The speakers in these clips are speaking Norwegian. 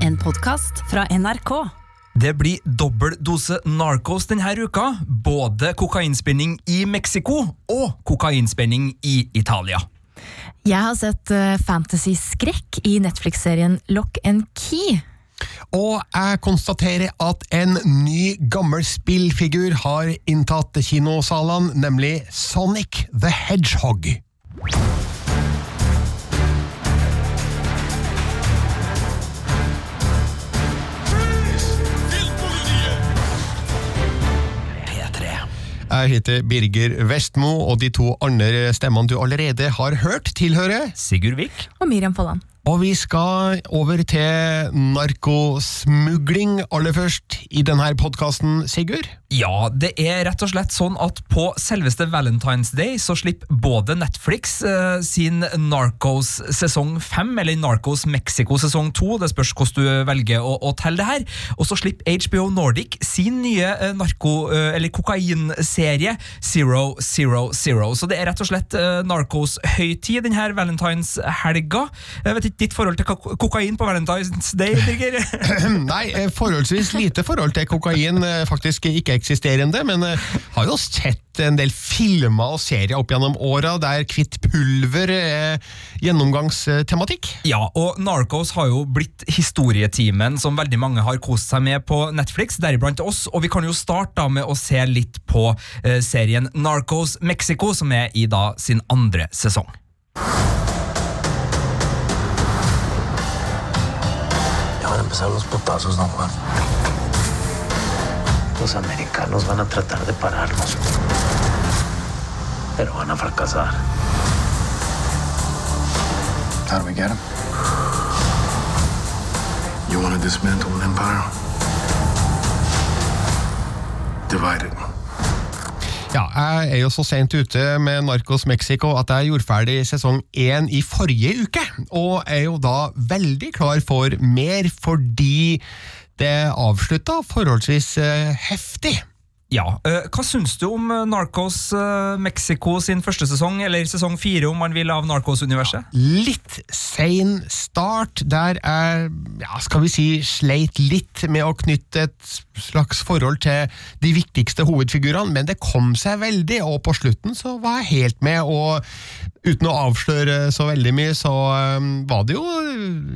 En podkast fra NRK. Det blir dobbel dose Narcos denne uka. Både kokainspinning i Mexico og kokainspinning i Italia. Jeg har sett uh, fantasy-skrekk i Netflix-serien Lock and Key. Og jeg konstaterer at en ny, gammel spillfigur har inntatt kinosalene, nemlig Sonic the Hedgehog. Jeg heter Birger Vestmo, og de to andre stemmene du allerede har hørt, tilhører Sigurd Vik. Og Miriam Folland. Og vi skal over til narkosmugling aller først i denne podkasten, Sigurd. Ja, det er rett og slett sånn at på selveste Valentine's Day så slipper både Netflix eh, sin Narcos sesong 5, eller Narcos Mexico sesong 2, det spørs hvordan du velger å, å telle det her, og så slipper HBO Nordic sin nye eh, narko- eh, eller kokainserie Zero Zero Zero. Så det er rett og slett Narcos-høytid denne Valentine's-helga. Jeg vet ikke ditt forhold til ko- kokain på Valentine's Day, Birger? Nei, eh, forholdsvis lite forhold til kokain, eh, faktisk ikke-eksisterende, men eh, har jo sett en del filmer og serier opp gjennom åra der hvitt pulver er gjennomgangstematikk. Ja, og Narcos har jo blitt historietimen som veldig mange har kost seg med på Netflix, deriblant oss, og vi kan jo starte da med å se litt på serien Narcos Mexico, som er i da sin andre sesong. Empezar los putazos, don Juan. Los americanos van a tratar de pararnos. Pero van a fracasar. How do we get him? You want to dismantle an empire? Divide it. Ja, jeg er jo så sent ute med Narcos Mexico at jeg gjorde ferdig sesong én i forrige uke, og er jo da veldig klar for mer fordi det avslutta forholdsvis eh, heftig. Ja, eh, Hva syns du om eh, Narcos Mexico sin første sesong, eller sesong fire om man vil, av Narcos-universet? Litt sein start, der jeg, ja, skal vi si, sleit litt med å knytte et slags forhold til de viktigste hovedfigurene, men det kom seg veldig, og på slutten så var jeg helt med, og uten å avsløre så veldig mye, så um, var det jo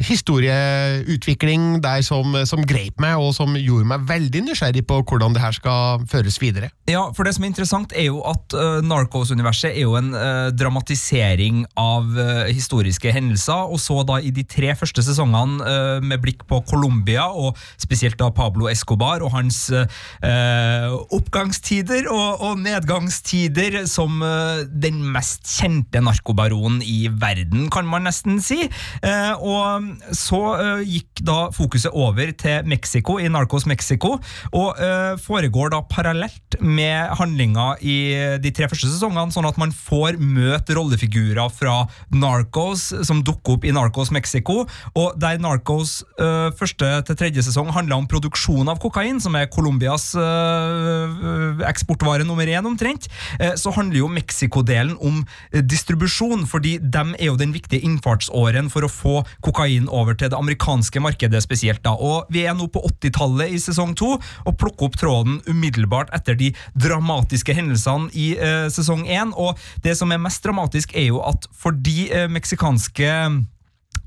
historieutvikling der som, som greip meg, og som gjorde meg veldig nysgjerrig på hvordan det her skal føres videre. Ja, for det som er interessant er jo at uh, Narcos-universet er jo en uh, dramatisering av uh, historiske hendelser, og så da i de tre første sesongene uh, med blikk på Colombia, og spesielt da Pablo Escobar og hans eh, oppgangstider og, og nedgangstider som eh, den mest kjente narkobaronen i verden, kan man nesten si. Eh, og så uh, gikk da fokuset over til Mexico, i Narcos Mexico, og uh, foregår da parallelt med handlinga i de tre første sesongene, sånn at man får møte rollefigurer fra Narcos som dukker opp i Narcos Mexico, og der Narcos uh, første til tredje sesong handla om produksjon av kokain, som er Colombias uh, eksportvare nummer én omtrent, uh, så handler jo Mexico-delen om distribusjon, fordi dem er jo den viktige innfartsåren for å få kokain over til det amerikanske markedet spesielt. da, og Vi er nå på 80-tallet i sesong to, og plukker opp tråden umiddelbart etter de dramatiske hendelsene i eh, sesong én. Og det som er mest dramatisk, er jo at fordi eh, meksikanske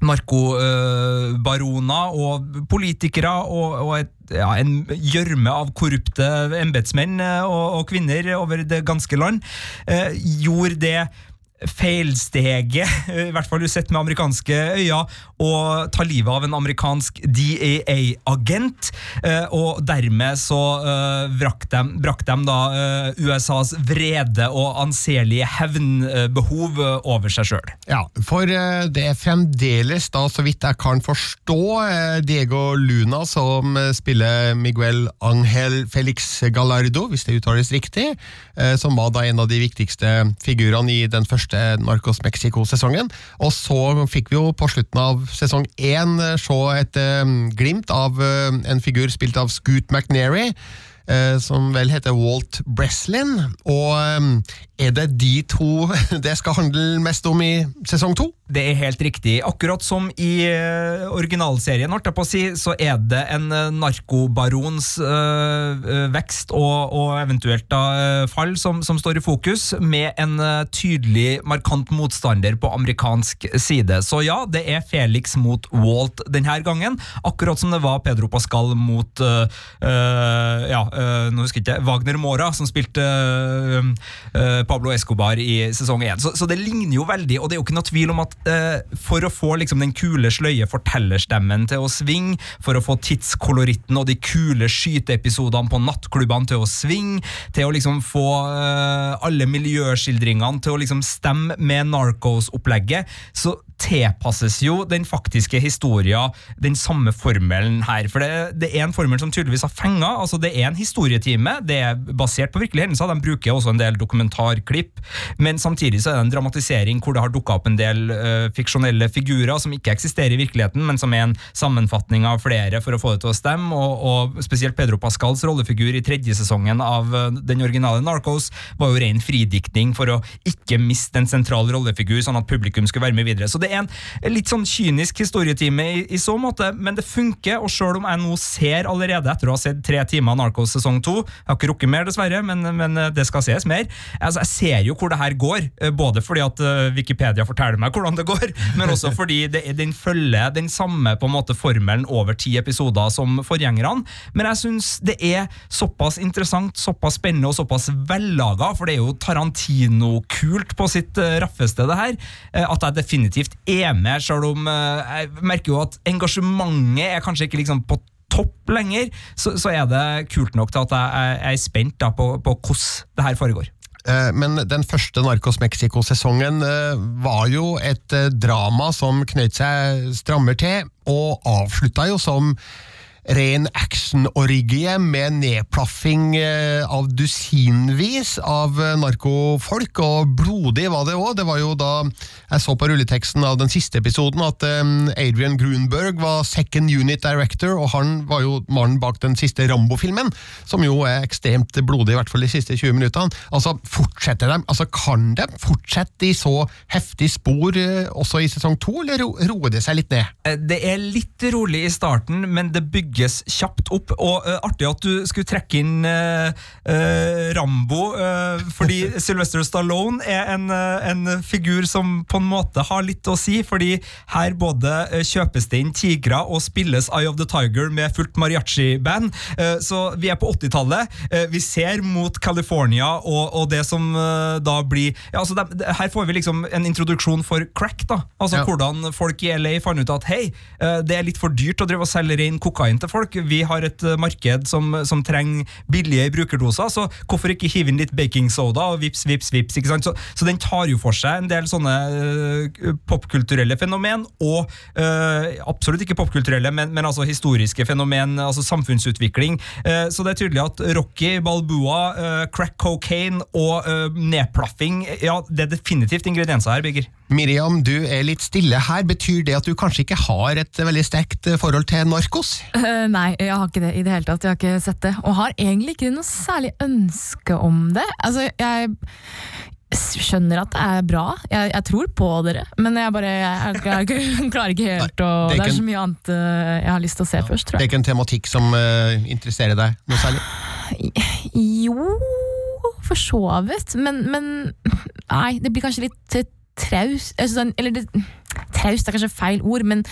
narkobaroner og politikere og, og et, ja, en gjørme av korrupte embetsmenn eh, og, og kvinner over det ganske land, eh, gjorde det feilsteget, i hvert fall sett med amerikanske øyne, å ta livet av en amerikansk DAA-agent, eh, og dermed så eh, brakk de, brakk de da eh, USAs vrede og anselige hevnbehov eh, over seg sjøl. Ja, for det er fremdeles, da, så vidt jeg kan forstå, Diego Luna som spiller Miguel Angel Felix Gallardo, hvis det uttales riktig, som var da en av de viktigste figurene i den første Narcos Mexico-sesongen. Og så fikk vi jo på slutten av sesong én eh, se et eh, glimt av eh, en figur spilt av Scoot McNairy, som vel heter Walt Breslin. Og eh, er det de to det skal handle mest om i sesong to? Det er helt riktig. Akkurat som i uh, originalserien, holdt jeg på å si, så er det en uh, narkobarons uh, vekst og, og, eventuelt da fall som, som, står i fokus, med en tydelig, markant motstander på amerikansk side. Så ja, det er Felix mot Walt denne gangen, akkurat som det var Pedro Pascal mot ja, nå husker jeg ikke, Wagner Mora, som spilte Pablo Escobar i sesong én. Så, så det ligner jo veldig, og det er jo ikke noe tvil om at for å få liksom, den kule, sløye fortellerstemmen til å svinge, for å få tidskoloritten og de kule skyteepisodene på nattklubbene til å svinge, til å liksom få alle miljøskildringene til å liksom stemme med Narcos-opplegget, så tilpasses jo den faktiske historien den samme formelen her. For det, det er en formel som tydeligvis har fenga. Altså det er en historietime, det er basert på virkelige hendelser. De bruker også en del dokumentarklipp, men samtidig så er det en dramatisering hvor det har dukka opp en del uh, fiksjonelle figurer som ikke eksisterer i virkeligheten, men som er en sammenfatning av flere for å få det til å stemme. Og, og spesielt Pedro Pascals rollefigur i tredje sesongen av uh, den originale Narcos var jo ren fridiktning for å ikke miste en sentral rollefigur, sånn at publikum skulle være med videre. Så det er en litt sånn kynisk historietime i, i så måte, men det funker. Og sjøl om jeg nå ser allerede, etter å ha sett tre timer Narcos sesong to Jeg har ikke rukket mer, dessverre, men, men det skal ses mer. Altså, jeg ser jo hvor det her går, eh, både fordi at Wikipedia forteller meg hvordan det går, men også fordi det, den følger den samme på en måte formelen over ti episoder som forgjengerne. Men jeg syns det er såpass interessant, såpass spennende og såpass vellaga, for det er jo Tarantino-kult på sitt raffeste, det her, at jeg definitivt er med, selv om jeg merker jo at engasjementet er kanskje ikke liksom på topp lenger, så, så, er det kult nok til at jeg, jeg er spent på, på hvordan det her foregår. Eh, men den første Narcos Mexico-sesongen eh, var jo et eh, drama som knøt seg strammer til, og avslutta jo som ren action-orgie med nedplaffing av dusinvis av narkofolk, og blodig var det òg. Det var jo da jeg så på rulleteksten av den siste episoden at Adrian Grunberg var second unit director, og han var jo mannen bak den siste Rambo-filmen, som jo er ekstremt blodig, i hvert fall de siste 20 minuttene. Altså, fortsetter de, altså Kan de fortsette i så heftig spor også i sesong to, eller roer det seg litt ned? Det er litt rolig i starten, men det bygger bygges kjapt opp. Og uh, Artig at du skulle trekke inn uh, uh, Rambo, fordi Sylvester Stallone er en, en, figur som på en måte har litt å si. fordi her både kjøpes det inn tigre og spilles Eye of the Tiger med fullt mariachi-band. så vi er på 80-tallet. vi ser mot California og, og det som da blir ja, altså de, Her får vi liksom en introduksjon for crack. da, altså ja. Hvordan folk i LA fant ut at hei, det er litt for dyrt å drive og selge inn kokain til folk. Vi har et eh, marked som, som trenger billige brukerdoser, så hvorfor ikke hive inn litt baking soda og vips, vips, vips? ikke sant? Så, så, den tar jo for seg en del sånne uh, popkulturelle fenomen, og uh, absolutt ikke popkulturelle, men, men, altså historiske fenomen, altså samfunnsutvikling. Uh, så det er tydelig at Rocky, Balboa, crack cocaine og nedplaffing ja, det er definitivt ingredienser her, Birger. Miriam, du er litt stille her. Betyr det at du kanskje ikke har et veldig sterkt forhold til narkos? Uh, nei, jeg har ikke det i det hele tatt. Jeg har ikke sett det. Og har egentlig ikke noe særlig ønske om det. Altså, jeg skjønner at det er bra. Jeg, jeg tror på dere, men jeg bare jeg, jeg, jeg klarer ikke helt å det, er så mye annet uh, jeg har lyst til å se ja, først, tror jeg. Det er ikke en tematikk som uh, interesserer deg noe særlig? Jo, for så vidt. Men, men nei, det blir kanskje litt traust altså sånn, Eller det, traust er kanskje feil ord, men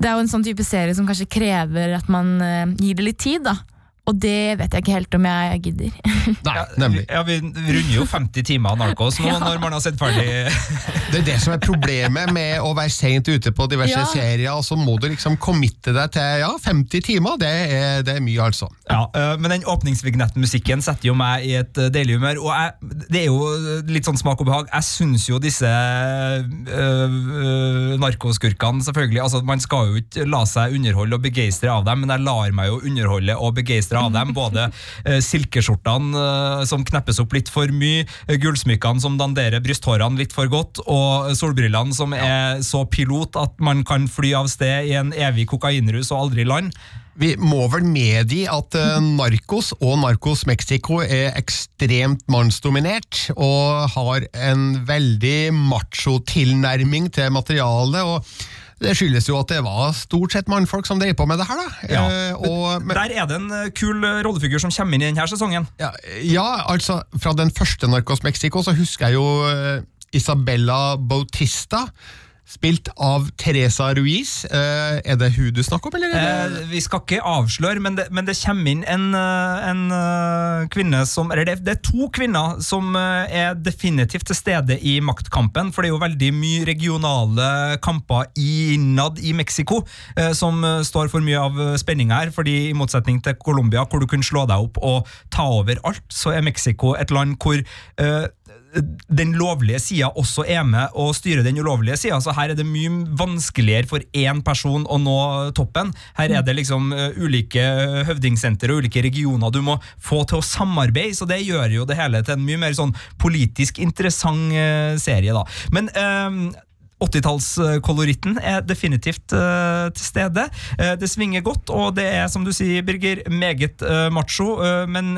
det er jo en sånn type serie som kanskje krever at man uh, gir det litt tid. da og det vet jeg ikke helt om jeg gidder. Nei, nemlig. Ja, Vi runder jo 50 timer Narkos nå ja. når man har sett ferdig Det er det som er problemet med å være seint ute på diverse ja. serier. og Så må du liksom committe deg til ja, 50 timer. Det er, det er mye, altså. Ja, Men den åpningsvignettmusikken setter jo meg i et deilig humør. Og jeg, det er jo litt sånn smak og behag. Jeg syns jo disse øh, narkoskurkene selvfølgelig, altså Man skal jo ikke la seg underholde og begeistre av dem, men jeg lar meg jo underholde og begeistre av dem. Både eh, silkeskjortene eh, som kneppes opp litt for mye, eh, gullsmykkene som danderer brysthårene litt for godt, og solbrillene som er så pilot at man kan fly av sted i en evig kokainrus og aldri land. Vi må vel medgi at Narcos og Narcos Mexico er ekstremt mannsdominert, og har en veldig macho-tilnærming til materialet. og det skyldes jo at det var stort sett mannfolk som drev på med det her. da. Ja. Eh, og, men, Der er det en eh, kul eh, rollefigur som kommer inn i denne sesongen. ja, ja, altså Fra den første Narcos Mexico så husker jeg jo eh, Isabella Bautista. Spilt av Teresa Ruiz. Eh, er det hun du snakker om, eller? Er. Eh, vi skal ikke avsløre, men det, men det kommer inn en, eh, en eh, kvinne som Eller det, det er to kvinner som er definitivt til stede i maktkampen, for det er jo veldig mye regionale kamper innad i Mexico som står for mye av spenninga her. fordi i motsetning til Colombia, hvor du kunne slå deg opp og ta over alt, så er Mexico et land hvor eh, den lovlige sida også er med og styrer den ulovlige sida. Så her er det mye vanskeligere for én person å nå toppen. Her er det liksom uh, ulike høvdingsenter og ulike regioner du må få til å samarbeide, så det gjør jo det hele til en mye mer sånn politisk interessant uh, serie, da. Men uh, 80-tallskoloritten er definitivt uh, til stede. Uh, det svinger godt, og det er, som du sier, Birger, meget uh, macho. men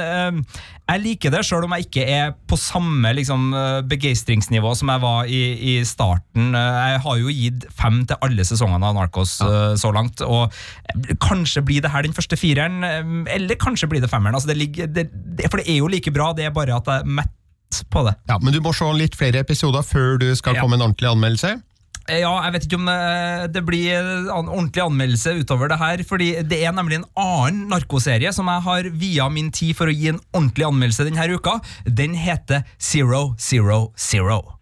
jeg liker det, sjøl om jeg ikke er på samme liksom, begeistringsnivå som jeg var i, i starten. Jeg har jo gitt fem til alle sesongene av Narcos ja. så langt, og kanskje blir det her den første fireren, eller kanskje blir det femmeren. Altså, det ligger, det, det, for det er jo like bra, det er bare at jeg er mett på det. Ja, Men du må se litt flere episoder før du skal Ja. komme med en ordentlig anmeldelse. Eh, Ja, jeg vet ikke om eh, det blir en ordentlig anmeldelse utover det her, fordi det er nemlig en annen narkoserie som jeg har via min tid for å gi en ordentlig anmeldelse denne uka. Den heter Zero Zero Zero.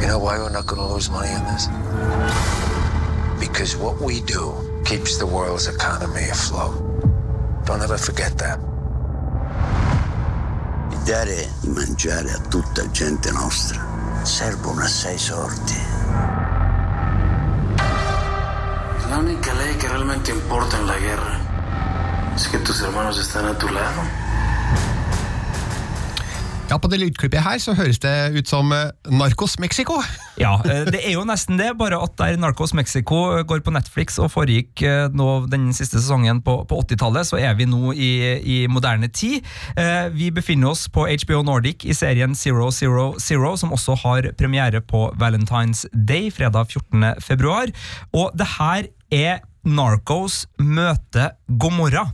You know why we're not going to lose money on this? Because what we do keeps the world's economy afloat. Don't ever forget that. dare di mangiare a tutta gente nostra servono assai sordi. La única ley que realmente importa en la guerra es que tus hermanos están a tu lado. Ja, På det lydklippet her så høres det ut som eh, Narcos Mexico. Ja, eh, det er jo nesten det, bare at der Narcos Mexico eh, går på Netflix og foregikk nå den siste sesongen på, på 80-tallet, så er vi nå i, i moderne tid. Vi befinner oss på HBO Nordic i serien Zero Zero Zero, som også har premiere på Valentine's Day, fredag 14. februar. Og det her er Narcos møte Gomorra.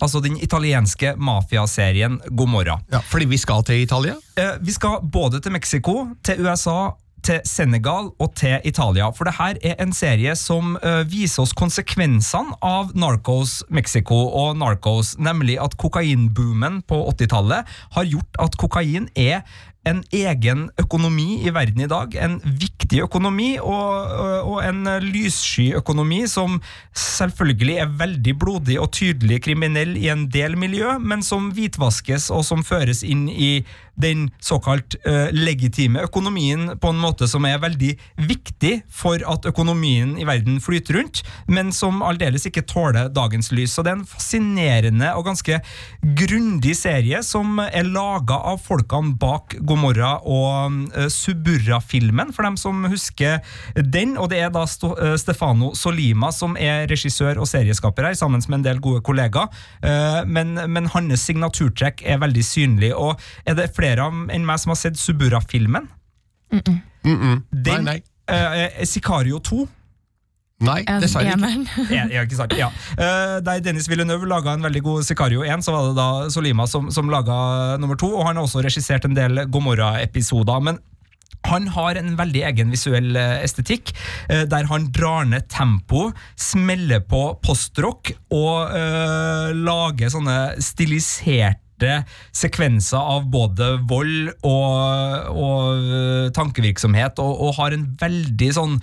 Altså den italienske mafiaserien Gomorra. Ja, Fordi vi skal til Italia. Eh, Vi skal både til Mexico, til USA, til Senegal og til Italia. For det her er en serie som eh, viser oss konsekvensene av Narcos Mexico og Narcos, nemlig at kokainboomen på 80-tallet har gjort at kokain er en egen økonomi i verden i dag. En viktig økonomi og, og en lyssky økonomi som selvfølgelig er veldig blodig og tydelig kriminell i en del miljø, men som hvitvaskes og som føres inn i den såkalt uh, legitime økonomien på en måte som er veldig viktig for at økonomien i verden flyter rundt, men som aldeles ikke tåler dagens lys. Så det er en fascinerende og ganske grundig serie som er laga av folkene bak Gomorra og uh, Suburra-filmen, for dem som husker den. Og det er da St uh, Stefano Solima som er regissør og serieskaper her, sammen med en del gode kollegaer. Eh, men, men hans signaturtrekk er veldig synlig. Og er det flere av- enn meg som har sett Suburra-filmen? Nei, Den nei. nei. Uh, Sicario 2. Nei, dessverre ikke. Jeg Ja, ja, ikke sant? Ja. Uh, der Dennis Villeneuve laga en veldig god Sicario 1, så var det da Solima som, som laga nummer to, og han har også regissert en del Gomorra-episoder. men han har en veldig egen visuell eh, estetikk, der han drar ned tempo, smeller på postrock og eh, lager sånne stiliserte sekvenser av både vold og, og eh, tankevirksomhet, og, og har en veldig sånn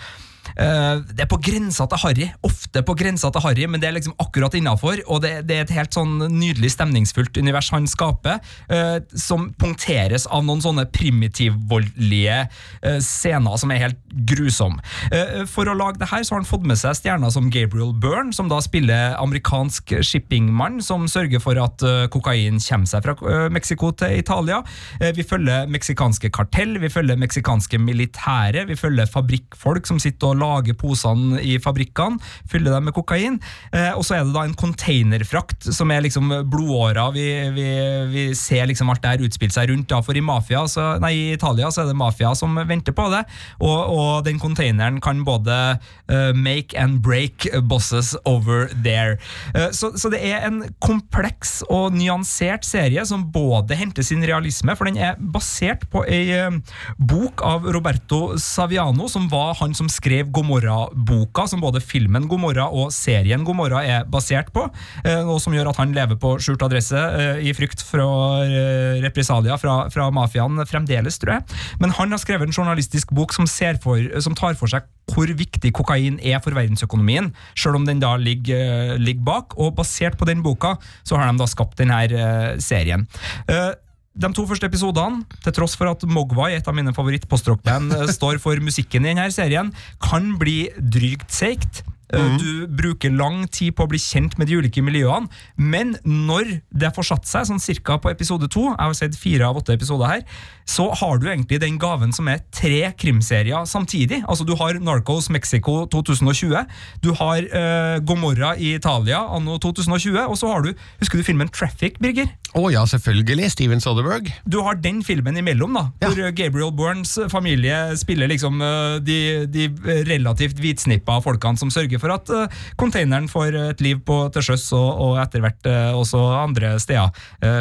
Det er på grensa til harry. Ofte på grensa til harry, men det er liksom akkurat innafor. Og det, det, er et helt sånn nydelig stemningsfullt univers han skaper, eh, som punkteres av noen sånne primitivvoldelige eh, scener som er helt grusomme. Eh, for å lage det her så har han fått med seg stjerner som Gabriel Byrne, som da spiller amerikansk shippingmann, som sørger for at eh, kokain kommer seg fra eh, Mexico til Italia. Eh, vi følger meksikanske kartell, vi følger meksikanske militære, vi følger fabrikkfolk som sitter og lager posene i fabrikkene, fyller dem med kokain. Eh, og så er det da en containerfrakt som er liksom blodåra. Vi, vi, vi ser liksom alt det her utspille seg rundt. da, For i mafia, så, nei, i Italia så er det mafia som venter på det. Og, og den containeren kan både uh, make and break bosses over there. Eh, så, så det er en kompleks og nyansert serie som både henter sin realisme, for den er basert på ei eh, bok av Roberto Saviano, som var han som skrev Gomorra-boka, som både filmen Gomorra og serien Gomorra er basert på, eh, og som gjør at han lever på skjult adresse eh, i frykt fra eh, represalier fra, fra mafiaen fremdeles, tror jeg. Men han har skrevet en journalistisk bok som, for, som tar for seg hvor viktig kokain er for verdensøkonomien, selv om den da ligger, ligger bak. Og basert på den boka så har de da skapt denne serien. Eh, de to første episodene, til tross for at Mogwai, et av mine favoritt-postrock-band, eh, står for musikken i denne serien, kan bli drygt seigt. Mm. Du bruker lang tid på å bli kjent med de ulike miljøene, men når det får satt seg, sånn cirka på episode to, jeg har sett fire av åtte episoder her, så har du egentlig den gaven som er tre krimserier samtidig. Altså Du har Narcos Mexico 2020, du har uh, Gomorra i Italia anno 2020, og så har du Husker du filmen Traffic, Birger? Å ja, selvfølgelig. Steven Soderberg. Du har den filmen imellom, da, Ja. hvor Gabriel Burns familie spiller liksom eh, de, de relativt hvitsnippa folkene som sørger for at eh, containeren får et liv på, til sjøs, og, og etter hvert eh, også andre steder.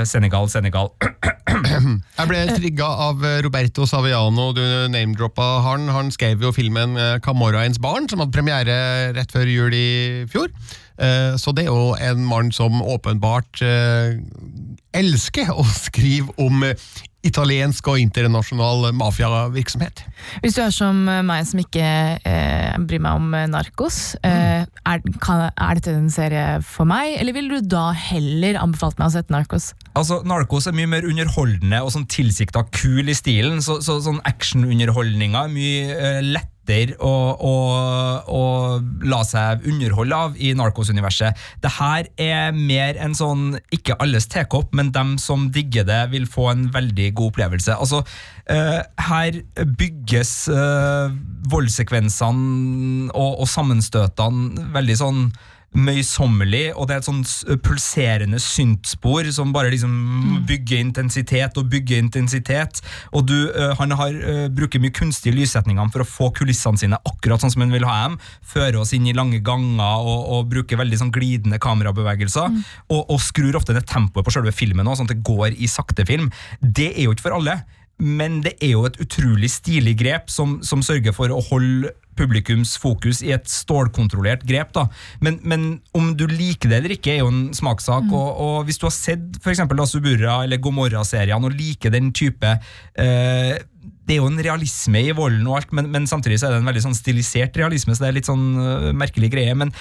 Senegal, Senegal. Jeg ble trigga av Roberto Saviano, du name-droppa han. Han skrev jo filmen 'Camorraens barn, som hadde premiere rett før jul i fjor. Eh, Så det er jo en mann som åpenbart eh, elsker å skrive om eh, italiensk og internasjonal mafiavirksomhet. Hvis du er som meg som ikke eh, bryr meg om narkos, eh, er, kan, er dette en serie for meg, eller ville du da heller anbefalt meg å sette narkos? Altså, Narkos er mye mer underholdende og sånn tilsikta kul i stilen. Så, så sånn actionunderholdninga er mye eh, lettere å, å, å la seg underholde av i Narcos-universet. Det her er mer en sånn ikke alles tekopp, men dem som digger det, vil få en veldig god opplevelse. Altså, uh, her bygges uh, voldssekvensene og, og sammenstøtene veldig sånn møysommelig, og det er et sånn pulserende syntspor som bare liksom bygger intensitet og bygger intensitet. Og du, han har, bruker mye kunstige lyssetninger for å få kulissene sine akkurat sånn som han vil ha dem. Fører oss inn i lange ganger og, og bruker veldig sånn glidende kamerabevegelser. Og, og skrur ofte ned tempoet på selve filmen også, sånn at det går i sakte film. Det er jo ikke for alle. Men det er jo et utrolig stilig grep som, som sørger for å holde publikums fokus i et stålkontrollert grep. da. Men, men om du liker det eller ikke, er jo en smakssak. Og, og hvis du har sett da Suburra eller Gomorra-seriene og liker den type eh, det er jo en realisme i volden, og alt, men, men samtidig så er det en veldig sånn stilisert realisme, så det er litt sånn uh, merkelig greie. Men,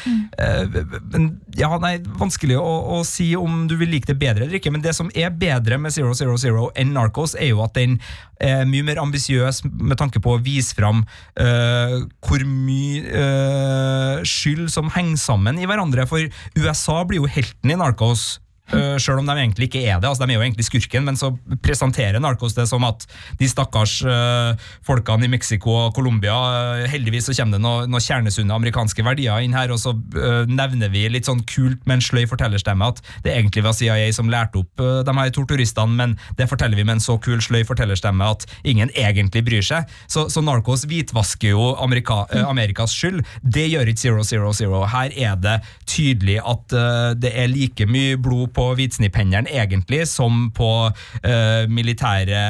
øh, men ja, nei, vanskelig å, å si om du vil like det bedre eller ikke. Men det som er bedre med Zero Zero Zero enn Narcos, er jo at den er mye mer ambisiøs med tanke på å vise fram uh, hvor mye skyld som henger sammen i hverandre. For USA blir jo helten i Narcos. Uh, selv om de egentlig ikke er det. altså De er jo egentlig skurken, men så presenterer Narcos det som at de stakkars uh, folkene i Mexico og Colombia uh, Heldigvis så kommer det noen noe kjernesunne amerikanske verdier inn her, og så nevner vi litt sånn kult med en sløy fortellerstemme at det egentlig var CIA som lærte opp de her torturistene, men det forteller vi med en så kul sløy fortellerstemme at ingen egentlig bryr seg. Så, så Narcos hvitvasker jo Amerika, Amerikas skyld. Det gjør ikke Zero Zero Zero. Her er det tydelig at det er like mye blod på hvitsnipphendelen egentlig som på eh, militære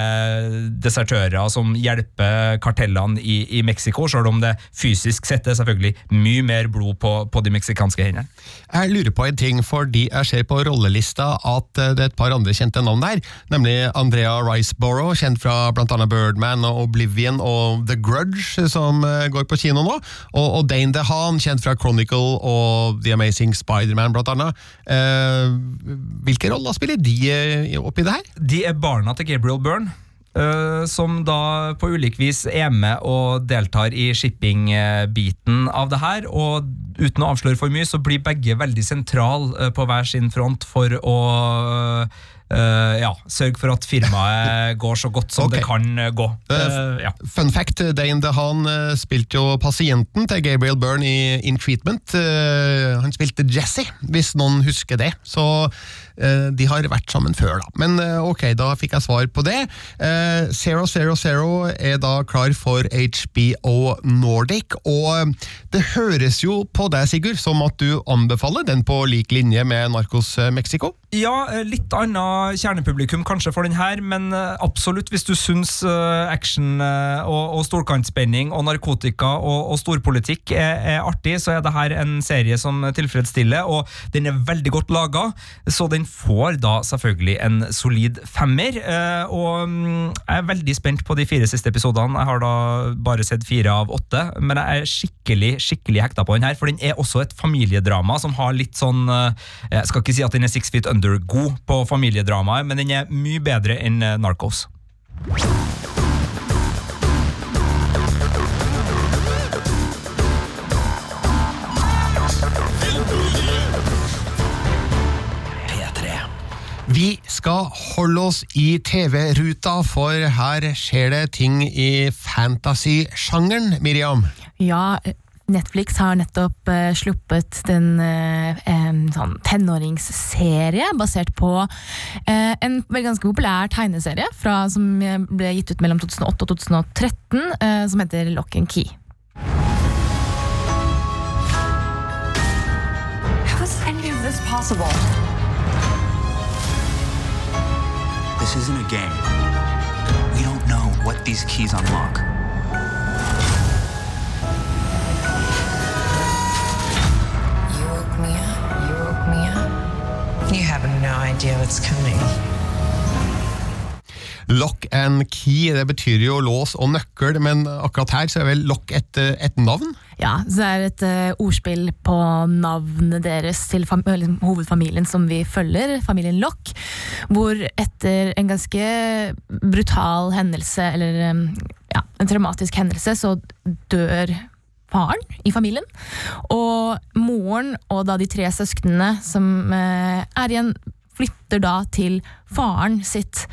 desertører som hjelper kartellene i, i Mexico, selv om det fysisk sett er selvfølgelig mye mer blod på, på de meksikanske hendene. Jeg lurer på en ting, fordi jeg ser på rollelista at eh, det er et par andre kjente navn der, nemlig Andrea Riceborough, kjent fra annet Birdman og Oblivion og The Grudge, som eh, går på kino nå, og, og Dane DeHaan, kjent fra Chronicle og The Amazing Spider-Man, blant annet. Eh, hvilke roller spiller de eh, oppi det her? De er barna til Gabriel Byrne. Uh, som da på ulik vis er med og deltar i shipping-biten av det her. Og uten å avsløre for mye, så blir begge veldig sentral uh, på hver sin front for å eh, ja, sørge for at firmaet går så godt som okay. det kan eh, gå. Uh, ja. Fun fact, Dane DeHaan eh, spilte jo pasienten til Gabriel Byrne i In Treatment. Uh, Han spilte Jesse, hvis noen husker det. Så de har vært sammen før, da. Men eh, ok, da fikk jeg svar på det. Eh, Zero Zero Zero er da klar for HBO Nordic, og eh, det høres jo på deg, Sigurd, som at du anbefaler den på lik linje med Narcos eh, Mexico? Ja, eh, litt annet kjernepublikum kanskje for den her, men eh, absolutt hvis du syns eh, action eh, og, og storkantspenning og narkotika og, og storpolitikk er, er artig, så er det her en serie som tilfredsstiller, og den er veldig godt laga, så den får da selvfølgelig en solid femmer. eh, Og mm, jeg er veldig spent på de fire siste episodene. Jeg har da bare sett fire av åtte, men jeg er skikkelig, skikkelig hekta på den her, for den er også et familiedrama som har litt sånn eh, Jeg skal ikke si at den er six feet under god på familiedramaer, men den er mye bedre enn eh, Narcos. Vi skal holde oss i TV-ruta, for her skjer det ting i fantasy-sjangeren, Miriam. Ja, Netflix har nettopp uh, sluppet den uh, en sånn tenåringsserie basert på uh, en vel ganske populær tegneserie fra, som eh, ble gitt ut mellom 2008 og 2013, eh, som heter Lock and Key. How is any of this possible? This isn't a game. We don't know what these keys unlock. You woke me up. You woke me up. You have no idea what's coming. Lock and key, det betyr jo lås og nøkkel, men akkurat her så er vel lock et, eh, et navn? Ja, så det er et uh, ordspill på navnet deres til fam hovedfamilien som vi følger, familien Lock, hvor etter en ganske brutal hendelse, eller um, ja, en traumatisk hendelse, så dør faren i familien. Og moren og da de tre søsknene som uh, er igjen, flytter da til faren sitt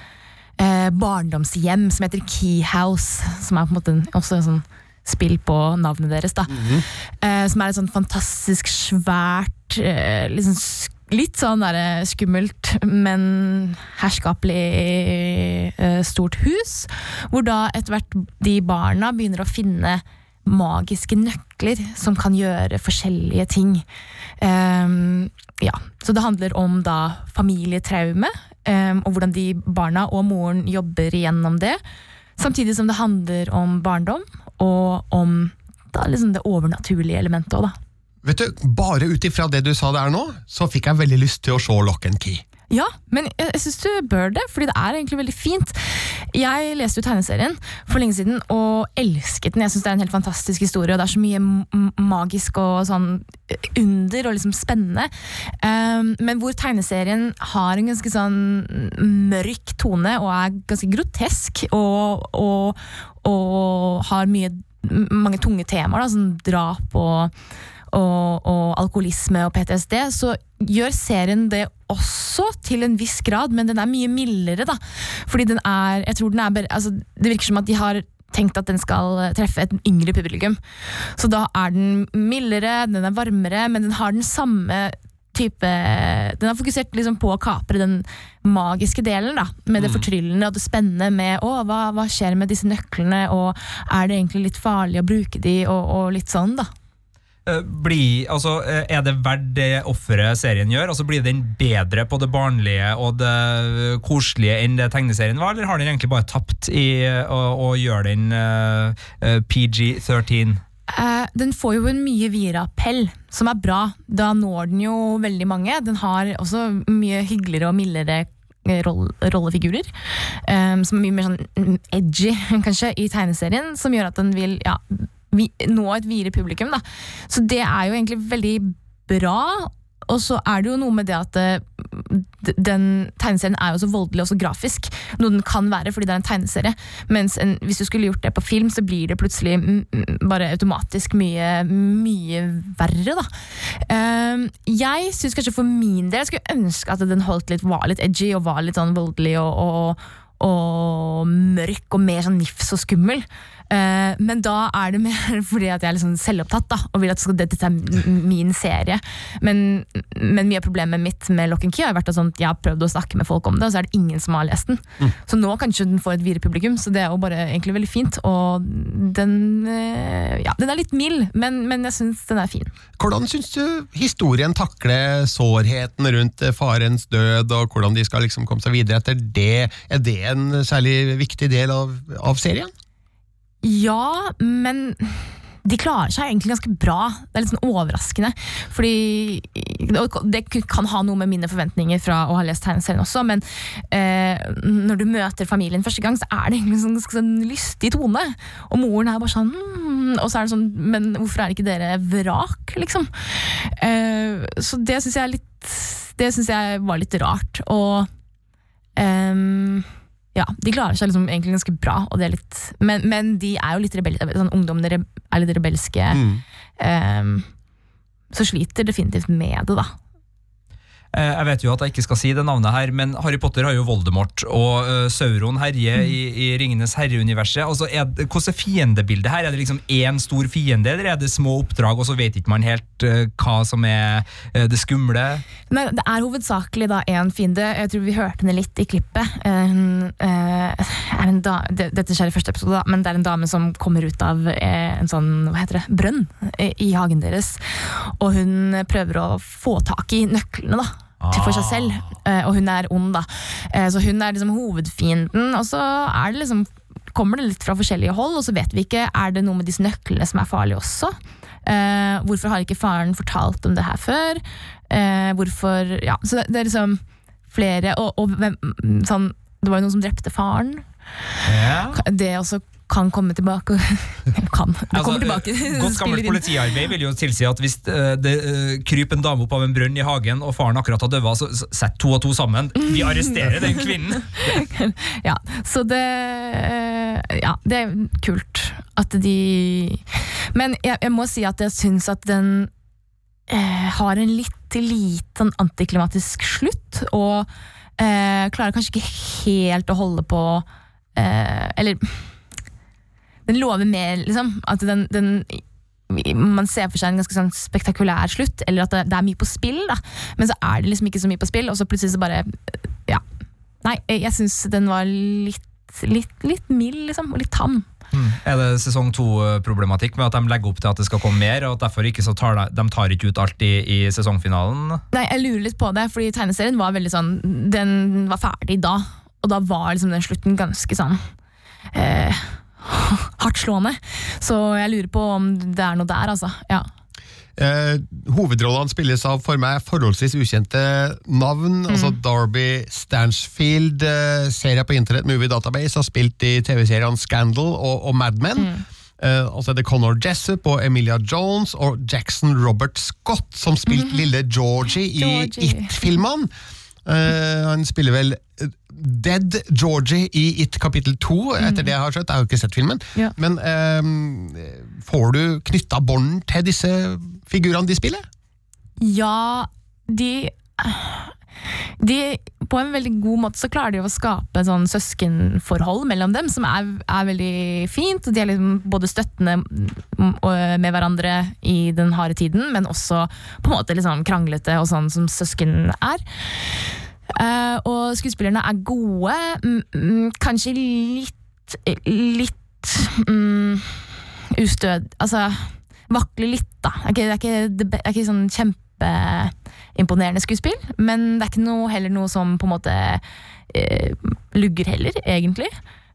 uh, barndomshjem som heter Key House, som er på en måte også en sånn spill på navnet deres. da. Eh, som er et sånn fantastisk svært, eh, liksom litt sånn der, skummelt, men herskapelig eh, stort hus. Hvor da etter hvert de barna begynner å finne magiske nøkler som kan gjøre forskjellige ting. Ehm, ja, Så det handler om da familietraume, ehm, og hvordan de barna og moren jobber gjennom det. Samtidig som det handler om barndom, og om da liksom det overnaturlige elementet òg, da. Vet du, Bare ut ifra det du sa der nå, så fikk jeg veldig lyst til å se Lock and Key. Ja, men jeg, jeg syns du bør det, fordi det er egentlig veldig fint. Jeg leste jo tegneserien for lenge siden og elsket den. Jeg synes Det er en helt fantastisk historie, og det er så mye magisk og sånn under og liksom spennende. Um, men hvor tegneserien har en ganske sånn mørk tone og er ganske grotesk og, og, og har mye, mange tunge temaer, da, som drap og og, og alkoholisme og PTSD, så gjør serien det også til en viss grad, men den er mye mildere, da. Fordi den er, jeg tror den er altså, Det virker som at de har tenkt at den skal treffe et yngre publikum. Så da er den mildere, den er varmere, men den har den samme type Den har fokusert liksom på å kapre den magiske delen, da. Med det fortryllende og det spennende med å, hva, hva skjer med disse nøklene, og er det egentlig litt farlig å bruke de, og, og litt sånn, da. Eh, blir, altså, eh, er det verdt det offeret serien gjør? Altså, blir den bedre på det barnlige og det koselige enn det tegneserien var, eller har den egentlig bare tapt i eh, å, å gjøre den eh, eh, PG-13? Uh, den får jo en mye videre appell, som er bra. Da når den jo veldig mange. Den har også mye hyggeligere og mildere eh, rollefigurer. Um, som er mye mer sånn mm, edgy, kanskje, i tegneserien. Som gjør at den vil ja, nå et videre publikum. Da. Så det er jo egentlig veldig bra. Og så er det jo noe med det at eh, den tegneserien er jo så voldelig og så grafisk. Noe den kan være fordi det er en tegneserie. Mens en, hvis du skulle gjort det på film, så blir det plutselig mm, mm, bare automatisk mye, mye verre, da. Ehm, jeg syns kanskje for min del jeg skulle ønske at den holdt litt, var litt edgy og var litt sånn voldelig og, og, og mørk og mer sånn nifs og skummel. Eh, men da er det mer fordi at jeg er sånn selvopptatt da, og vil at dette er min serie. Men, men mye av problemet mitt med Lock and Key har vært at sånn, jeg har prøvd å snakke med folk om det, og så er det ingen som har lest den. Så nå kanskje den får et videre publikum, så det er jo bare egentlig veldig fint. Og den, uh, ja, den er litt mild, men, men jeg syns den er fin. Hvordan syns du historien takler sårheten rundt eh, farens død, og hvordan de skal liksom komme seg videre etter det? Er det en særlig viktig del av, av serien? Ja, men de klarer seg egentlig ganske bra. Det er litt sånn overraskende. Fordi Det kan ha noe med mine forventninger fra å ha lest tegneserien også, men eh, når du møter familien første gang, så er det egentlig en sånn, ganske sånn lystig tone. Og moren er bare sånn mm, Og så er det sånn Men hvorfor er ikke dere vrak, liksom? Eh, så det syns jeg er litt Det syns jeg var litt rart. Og ehm, ja, de klarer seg liksom egentlig ganske bra, litt, men, men de er jo litt rebelske. Sånn, ungdommene er litt rebelske. ehm, så sliter definitivt med det, da. Eh, Jeg vet jo at jeg ikke skal si det navnet her, men Harry Potter har jo Voldemort, og eh, Sauron herjer i, i Ringenes herre-universet. Altså, er Hvordan er fiendebildet her? Er det liksom én stor fiende, eller er det små oppdrag, og så vet ikke man helt eh, hva som er det skumle? Nei, det er hovedsakelig da én fiende. Jeg tror vi hørte henne litt i klippet. Hun er en da, dette skjer i første episode, da, men det er en dame som kommer ut av en sånn hva heter det, brønn i hagen deres. Og hun prøver å få tak i nøklene da, for seg selv. Eh, og hun er ond, da. Eh, så hun er liksom hovedfienden. Og så er det liksom kommer det litt fra forskjellige hold, og så vet vi ikke er det noe med disse nøklene som er farlige også. Eh, hvorfor har ikke faren fortalt om det her før? Eh, hvorfor Ja, så det, det er liksom flere Og, og hvem, sånn, det var jo noen som drepte faren. Ja. Det også kan komme tilbake. kan. Det Altså, kommer tilbake. eh, Godt gammelt politiarbeid vil jo tilsi at hvis eh, det eh, kryper en dame opp av en brønn i hagen, og faren akkurat har dødd, så sett to og to sammen. Vi arresterer den kvinnen! ja, så det Ja, det er kult at de Men jeg, jeg må si at jeg syns at den eh, har en litt lite sånn antiklimatisk slutt, og eh, klarer kanskje ikke helt å holde på eh, Eller den lover mer, liksom. At den, den man ser for seg en ganske sånn spektakulær slutt, eller at det, det er mye på spill, da. men så er det liksom ikke så mye på spill, og så plutselig så bare Ja. Nei, jeg, syns den var litt, litt, litt mild, liksom, og litt tam. Er det sesong to-problematikk med at de legger opp til at det skal komme mer, og at derfor ikke så tar de, de tar ikke ut alt i, i sesongfinalen? Nei, jeg lurer litt på det, fordi tegneserien var veldig sånn Den var ferdig da, og da var liksom den slutten ganske sånn eh, hardtslående. Så jeg lurer på om det er noe der, altså. Ja. Eh, hovedrollene spilles av for meg forholdsvis ukjente navn. altså Darby Stansfield, eh, serie på Internett Movie Database, har spilt i TV-seriene Scandal og, og Mad Men. Eh, og så er det Connor Jessup og Emilia Jones og Jackson Robert Scott, som spilte lille Georgie i It-filmene. Eh, han spiller vel eh, Dead Georgie i It kapittel 2, etter det jeg har skjønt. Jeg har jo ikke sett filmen. Ja. Men uh, får du knytta bånd til disse figurene de spiller? Ja, de de, På en veldig god måte så klarer de å skape sånn søskenforhold mellom dem, som er, er veldig fint. De er liksom både støttende mm, med hverandre i den harde tiden, men også på en måte liksom kranglete og sånn som søsken er. Uh, og skuespillerne er gode, mm, mm, kanskje litt Litt mm, ustød... Altså vakler litt, da. Det det er ikke, det er ikke sånn kjempeimponerende skuespill, men det er ikke noe, heller noe som på en måte eh, lugger heller, egentlig.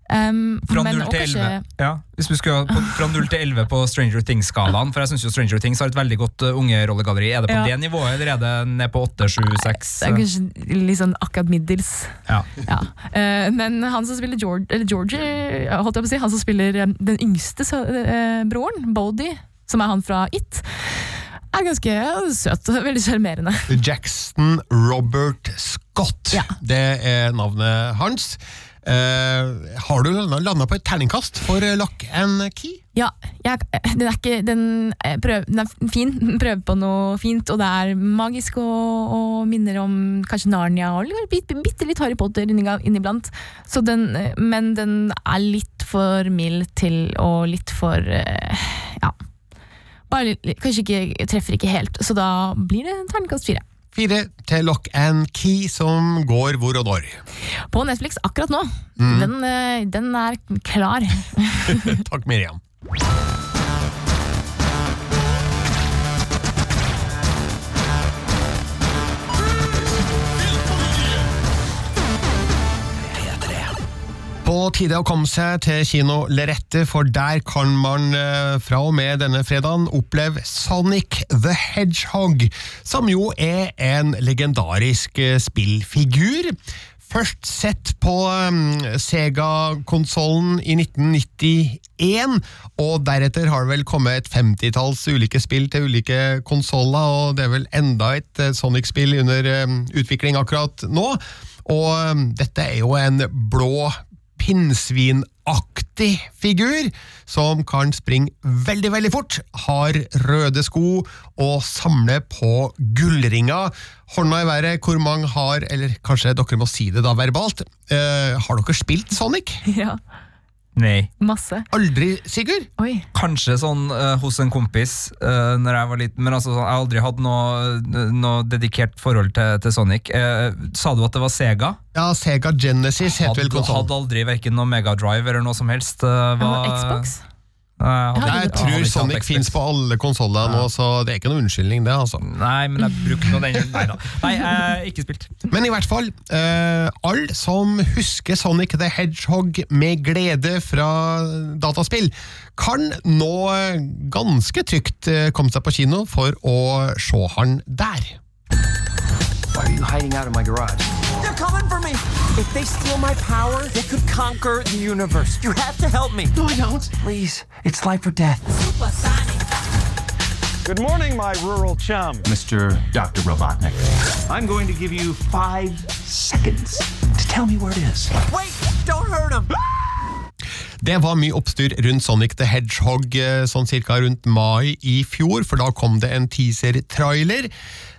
Um, Fra men- 0 og til kanskje- 11. Ja, hvis vi skulle på, fra 0 til 11 på Stranger Things-skalaen, for jeg syns Stranger Things har et veldig godt uh, ungerollegalleri. Er det på Ja. det nivået, eller er det ned på 8, 7, 6? Det er kanskje litt sånn akkurat middels. Ja. Ja. Uh, men han som spiller George, eller Georgie, holdt jeg på å si, han som spiller eh, den yngste eh, broren, Bodie, som er han fra It, er ganske søt veldig sjarmerende. Jackson Robert Scott. Det er navnet hans. Uh, har du landa på et terningkast for Lock and Key? Ja, jeg, den er ikke Den, eh, prøv, den er fin, den prøver på noe fint, og det er magisk og, og minner om kanskje Narnia og bitte, litt Harry Potter inni- inniblant. Så den, eh, men den er litt for mild til og litt for uh, Ja. Bare kanskje ikke treffer ikke helt, så da blir det terningkast fire. Fire til Lock and Key, som går hvor og når. På Netflix akkurat nå. Mm. Den, eh, den er klar. Takk, Miriam. På tide å komme seg til kino Lerette, for der kan man eh, fra og med denne fredagen oppleve Sonic the Hedgehog, som jo er en legendarisk eh, spillfigur. Først sett på um, Sega-konsollen i 1991, og deretter har det vel kommet et femtitalls ulike spill til ulike konsoller, og det er vel enda et eh, Sonic-spill under utvikling akkurat nå. Og dette er jo en blå pinnsvinaktig figur som kan springe veldig, veldig fort, har røde sko og samler på gullringer. Hånda i været, hvor mange har, eller kanskje dere må si det da verbalt, eh, har dere spilt Sonic? ja, Nei. masse. Aldri, Sigurd? Oi. Kanskje sånn uh, hos en kompis uh, når jeg var liten, men altså, jeg har aldri hatt noe, noe dedikert forhold til, til Sonic. Uh, sa du at det var Sega? Ja, Sega Genesis heter vel konsollen. hadde aldri verken noe Mega Drive eller noe som helst. Uh, var- Xbox? Jeg Nei, jeg tror Sonic fins på alle konsoller nå, så det er ikke noe unnskyldning, det. altså. Nei, men jeg brukte noe den. Nei da. Nei, jeg ikke spilt. Men i hvert fall, eh, alle som husker Sonic the Hedgehog med glede fra dataspill, kan nå eh, ganske trygt eh, komme seg på kino for å se han der. Why are you hiding out in my garage? They're coming for me! If they steal my power, they could conquer the universe. You have to help me. No, I don't. Please, it's life or death. Good morning, my rural chum. Mr. Dr. Robotnik. I'm going to give you five seconds to tell me where it is. Wait! Don't hurt him! Det var mye oppstyr rundt Sonic the Hedgehog eh, sånn cirka rundt mai i fjor, for da kom det en teaser-trailer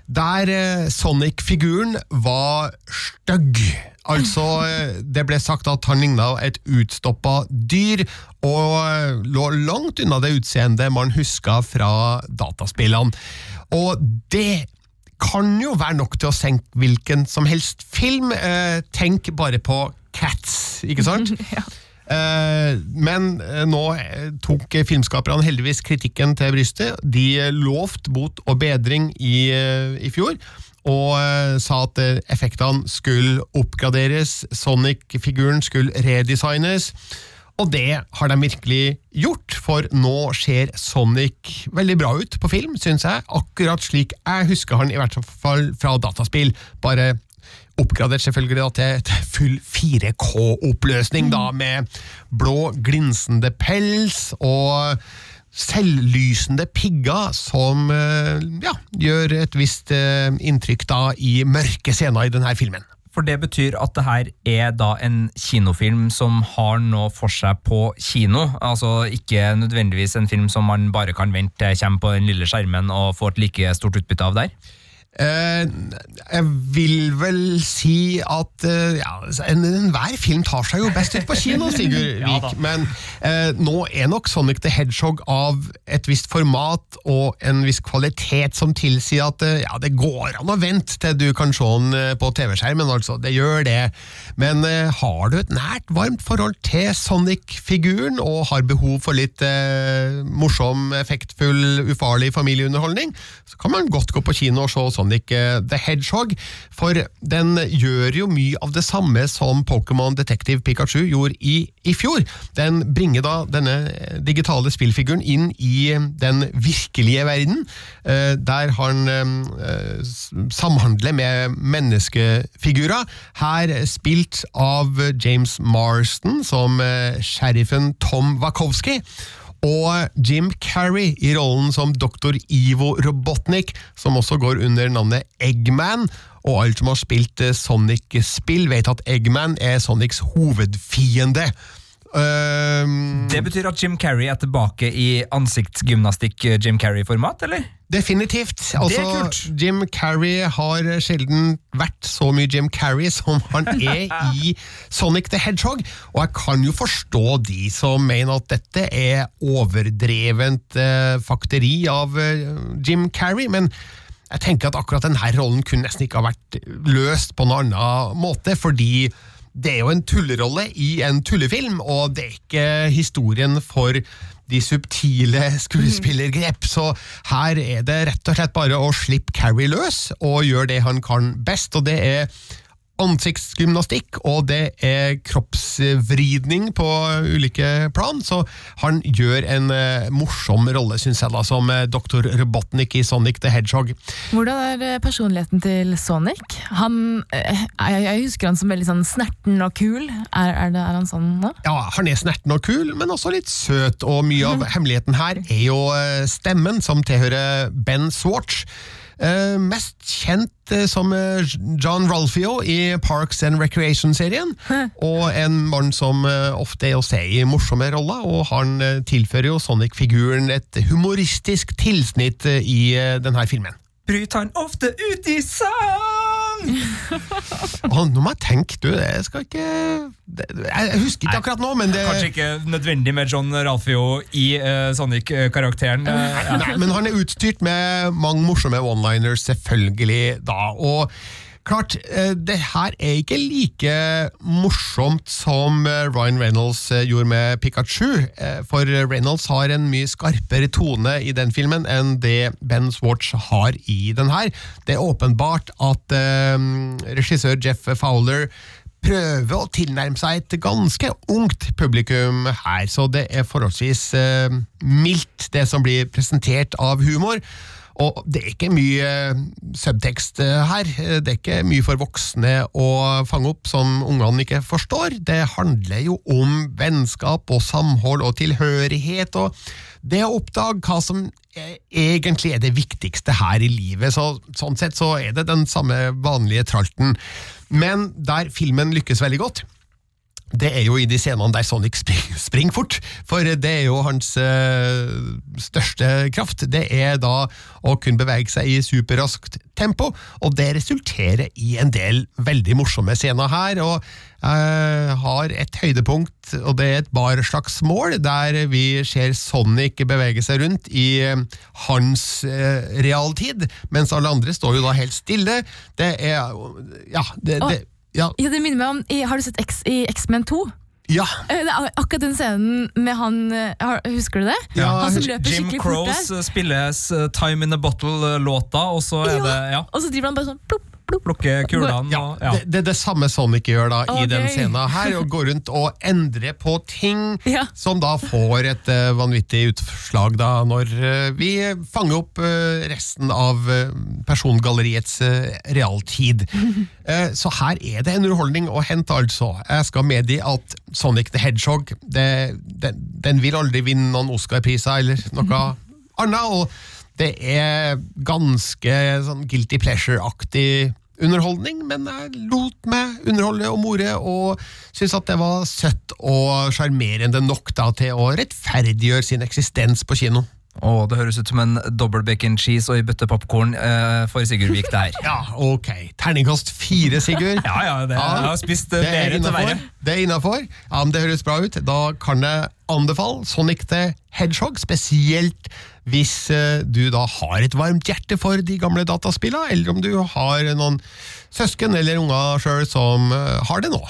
der eh, Sonic-figuren var stygg. Altså, eh, det ble sagt at han ligna et utstoppa dyr, og eh, lå langt unna det utseendet man huska fra dataspillene. Og det kan jo være nok til å senke hvilken som helst film. Tenk bare på Cats, ikke sant? Eh, men eh, nå eh, tok filmskaperne heldigvis kritikken til brystet. De eh, lovte bot og bedring i, eh, i fjor, og eh, sa at eh, effektene skulle oppgraderes, Sonic-figuren skulle redesignes. Og det har de virkelig gjort, for nå ser Sonic veldig bra ut på film, syns jeg. Akkurat slik jeg husker han, i hvert fall fra dataspill. Bare oppgradert selvfølgelig da, til, full 4K-oppløsning, da, med blå, glinsende pels og selvlysende pigger som eh, ja, gjør et visst eh, inntrykk da i mørke scener i denne filmen. For det betyr at det her er da en kinofilm som har noe for seg på kino. Altså ikke nødvendigvis en film som man bare kan vente til kommer på den lille skjermen og får et like stort utbytte av der. Eh, jeg vil vel si at eh, ja, en- enhver film tar seg jo best ut på kino, Sigurd Vik. Men eh, nå er nok Sonic the Hedgehog av et visst format og en viss kvalitet som tilsier at ja, det går an å vente til du kan se den på TV-skjermen. altså, Det gjør det. Men har du et nært, varmt forhold til Sonic-figuren og har behov for litt eh, morsom, effektfull, ufarlig familieunderholdning, så kan man godt gå på kino og se Sonic eh, the Hedgehog, for den gjør jo mye av det samme som Pokémon Detective Pikachu gjorde i, i fjor. Den bringer da denne eh, digitale spillfiguren inn i eh, den virkelige verden, der han samhandler med menneskefigurer. Her spilt av James Marston som sheriffen Tom Wachowski. Og Jim Carrey i rollen som Dr. Ivo Robotnik, som også går under navnet Eggman. Og alle som har spilt eh, Sonic-spill, vet at Eggman er Sonics hovedfiende. Um, Det betyr at Jim Carrey er tilbake i ansiktsgymnastikk-Jim Carrey-format, eller? Definitivt. Altså. Jim Carrey har sjelden vært så mye Jim Carrey som han er i Sonic the Hedgehog, og jeg kan jo forstå de som mener at dette er overdrevent eh, fakteri av eh, Jim Carrey, men jeg tenker at akkurat denne rollen kunne nesten ikke ha vært løst på noen annen måte, fordi det er jo en tullerolle i en tullefilm, og det er ikke historien for de subtile skuespillergrep, så her er det rett og slett bare å slippe Carrie løs og gjøre det han kan best, og det er ansiktsgymnastikk, og det er kroppsvridning på ulike plan, så han gjør en eh, morsom rolle, syns jeg, da, som eh, Dr. Robotnik i Sonic the Hedgehog. Hvordan er eh, personligheten til Sonic? Han, eh, jeg, jeg husker han som veldig sånn snerten og kul. Er, er, det, er han sånn nå? Ja, han er snerten og kul, men også litt søt, og mye av hemmeligheten her er jo stemmen, som tilhører Ben Swartz. Eh, mest kjent eh, som eh, John Rolfio i Parks and Recreation-serien, og en mann som ofte er å se i morsomme roller, og han tilfører jo Sonic-figuren et humoristisk tilsnitt i denne filmen. Bryter han ofte ut i sang! Og nå må jeg tenke, du, jeg skal ikke Jeg husker ikke akkurat nå, men det Kanskje ikke nødvendig med John Ralfio i uh, Sonic-karakteren. Uh, ja. Men han er utstyrt med mange morsomme one-liners, selvfølgelig, da. Og klart, eh, det her er ikke like morsomt som eh, Ryan Reynolds eh, gjorde med Pikachu, for Reynolds har en mye skarpere tone i den filmen enn det Ben Swartz har i den her. Det er åpenbart at regissør Jeff Fowler prøve å tilnærme seg et ganske ungt publikum her, så det er forholdsvis mildt det som blir presentert av humor. Og det er ikke mye eh, subtekst eh, her. Det er ikke mye for voksne å fange opp som ungene ikke forstår. Det handler jo om vennskap og samhold og tilhørighet, og det å oppdage hva som eh, egentlig er det viktigste her i livet. Så, sånn sett så er det den samme vanlige tralten. Men der filmen lykkes veldig godt, det er jo i de scenene der Sonic springer, spring fort, for det er jo hans øh, største kraft. Det er da å kunne bevege seg i superraskt tempo, og det resulterer i en del veldig morsomme scener her. og øh, har et høydepunkt, og det er et bar slags mål, der vi ser Sonic bevege seg rundt i øh, hans realtid, mens alle andre står jo da helt stille. Det er Ja, det, det ja. Ja, det minner meg om, i, Har du sett X, i X-Men 2? Ja. Eh, Det er akkurat den scenen med han eh, har- Husker du det? han som løper Jim skikkelig fort Crows der. eh, spilles eh, Time in a Bottle-låta, og så er det ja, Og så driver han bare sånn plopp. Plukke kulene. Ja, ja. Det, det er det samme Sonic gjør da i Å, den scenen her, og går rundt og endrer på ting Ja. som da får et uh, vanvittig utslag da, når uh, vi fanger opp uh, resten av persongalleriets realtid. Så her er det en underholdning å hente, altså. Jeg skal medgi at Sonic the Hedgehog det, den, den vil aldri vinne noen Oscar-priser eller noe annet, og det er ganske sånn guilty pleasure-aktig underholdning, men jeg lot meg underholde og more, og syntes at det var søtt og sjarmerende nok da til å rettferdiggjøre sin eksistens på kino. Og det høres ut som en double bacon cheese og ei bøtte popkorn eh, for Sigurd Vik der. Ja, ok. Terningkast fire, Sigurd. Ja, ja, det, jeg har spist eh, det mer enn verre. Det er innafor. Ja, men det høres bra ut. Da kan jeg anbefale Sonic the Hedgehog, spesielt hvis eh, du da har et varmt hjerte for de gamle dataspillene, eller om du har noen søsken eller unger sjøl som eh, har det nå.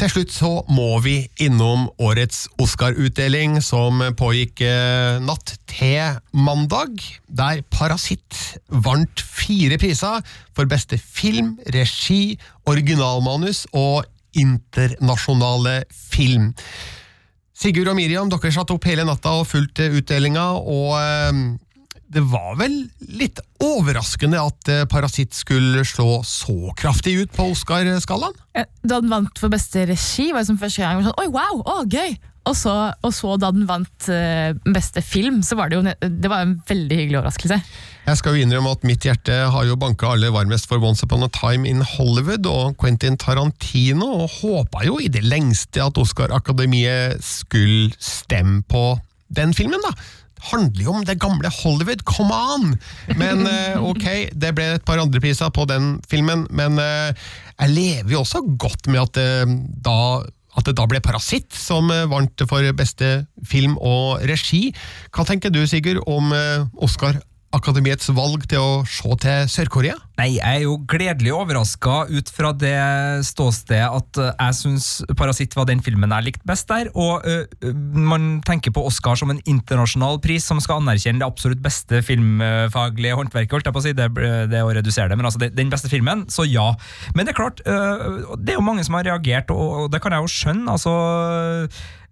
Til slutt så må vi innom årets Oscar-utdeling som pågikk eh, natt til mandag, der Parasitt vant fire priser for beste film, regi, originalmanus og internasjonale film. Sigurd og Miriam, dere satt opp hele natta og fulgte utdelinga, og eh, det var vel litt overraskende at eh, Parasitt skulle slå så kraftig ut på Oscar-skalaen? Da den vant for beste regi, var det som første gang sånn, Oi, wow, å, gøy! Og så, og så da den vant eh, beste film, så var det jo det var en veldig hyggelig overraskelse. Jeg skal jo innrømme at mitt hjerte har jo banka aller varmest for Once Upon a Time in Hollywood og Quentin Tarantino, og håpa jo i det lengste at Oscar-akademiet skulle stemme på den filmen, da. Det handler jo om det gamle Hollywood, come on! Men eh, ok, det ble et par andre priser på den filmen, men eh, jeg lever jo også godt med at, eh, da, at det da ble Parasitt som vant for beste film og regi. Hva tenker du, Sigurd, om eh, Oscar-akademiets valg til å se til Sør-Korea? Nei, jeg er jo gledelig overraska ut fra det ståstedet at eh, jeg syns Parasitt var den filmen jeg likte best der. Og eh, man tenker på Oscar som en internasjonal pris som skal anerkjenne det absolutt beste filmfaglige håndverket, holdt jeg på å si. Det, det å redusere det, men altså det, den beste filmen, så ja. Men det er klart, eh, det er jo mange som har reagert, og, og det kan jeg jo skjønne. altså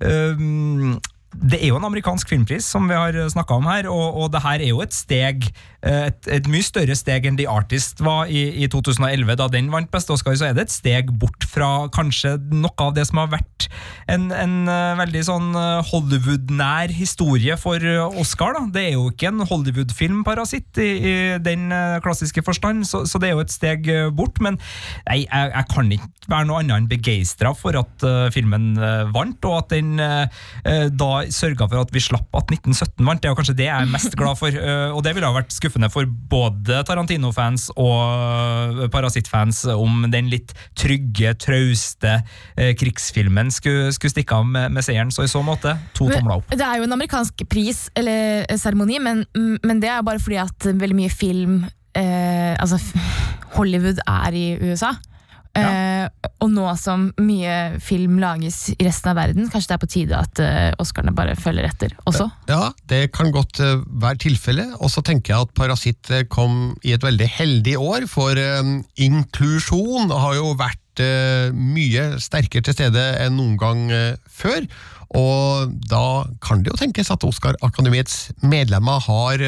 eh, det er jo en amerikansk filmpris, som vi har snakka om her, og, og det her er jo et steg, et, et mye større steg enn The Artist var i, i 2011, da den vant beste Oscar. Så er det et steg bort fra kanskje noe av det som har vært en, en eh, veldig sånn eh, Hollywood-nær historie for eh, Oscar. da. Det er jo ikke en Hollywood-film, Parasitt, i, i den eh, klassiske forstand, så, så det er jo et steg eh, bort. Men nei, jeg, jeg kan ikke være noe annet enn begeistra for at uh, filmen uh, vant, og at den eh, eh, da sørga for at vi slapp at 1917 vant. Det er jo kanskje det jeg er mest glad for. eh, og det ville ha vært skuffende for både Tarantino-fans og Parasitt-fans om den litt trygge, trauste eh, krigsfilmen skulle, skulle stikke av med, med seieren. Så i så måte, to tomler opp. Det er jo en amerikansk pris, eller eh, seremoni, men, men det er bare fordi at veldig mye film eh, Altså, Hollywood er i USA. Eh, og nå som mye film lages i resten av verden, kanskje det er på tide at eh, Oscarene bare følger etter også? Ja, det kan godt eh, være tilfellet. Og så tenker jeg at Parasitt eh, kom i et veldig heldig år, for eh, inklusjon har jo vært eh, mye sterkere til stede enn noen gang før. Og da kan det jo tenkes at Oscar-akademiets medlemmer har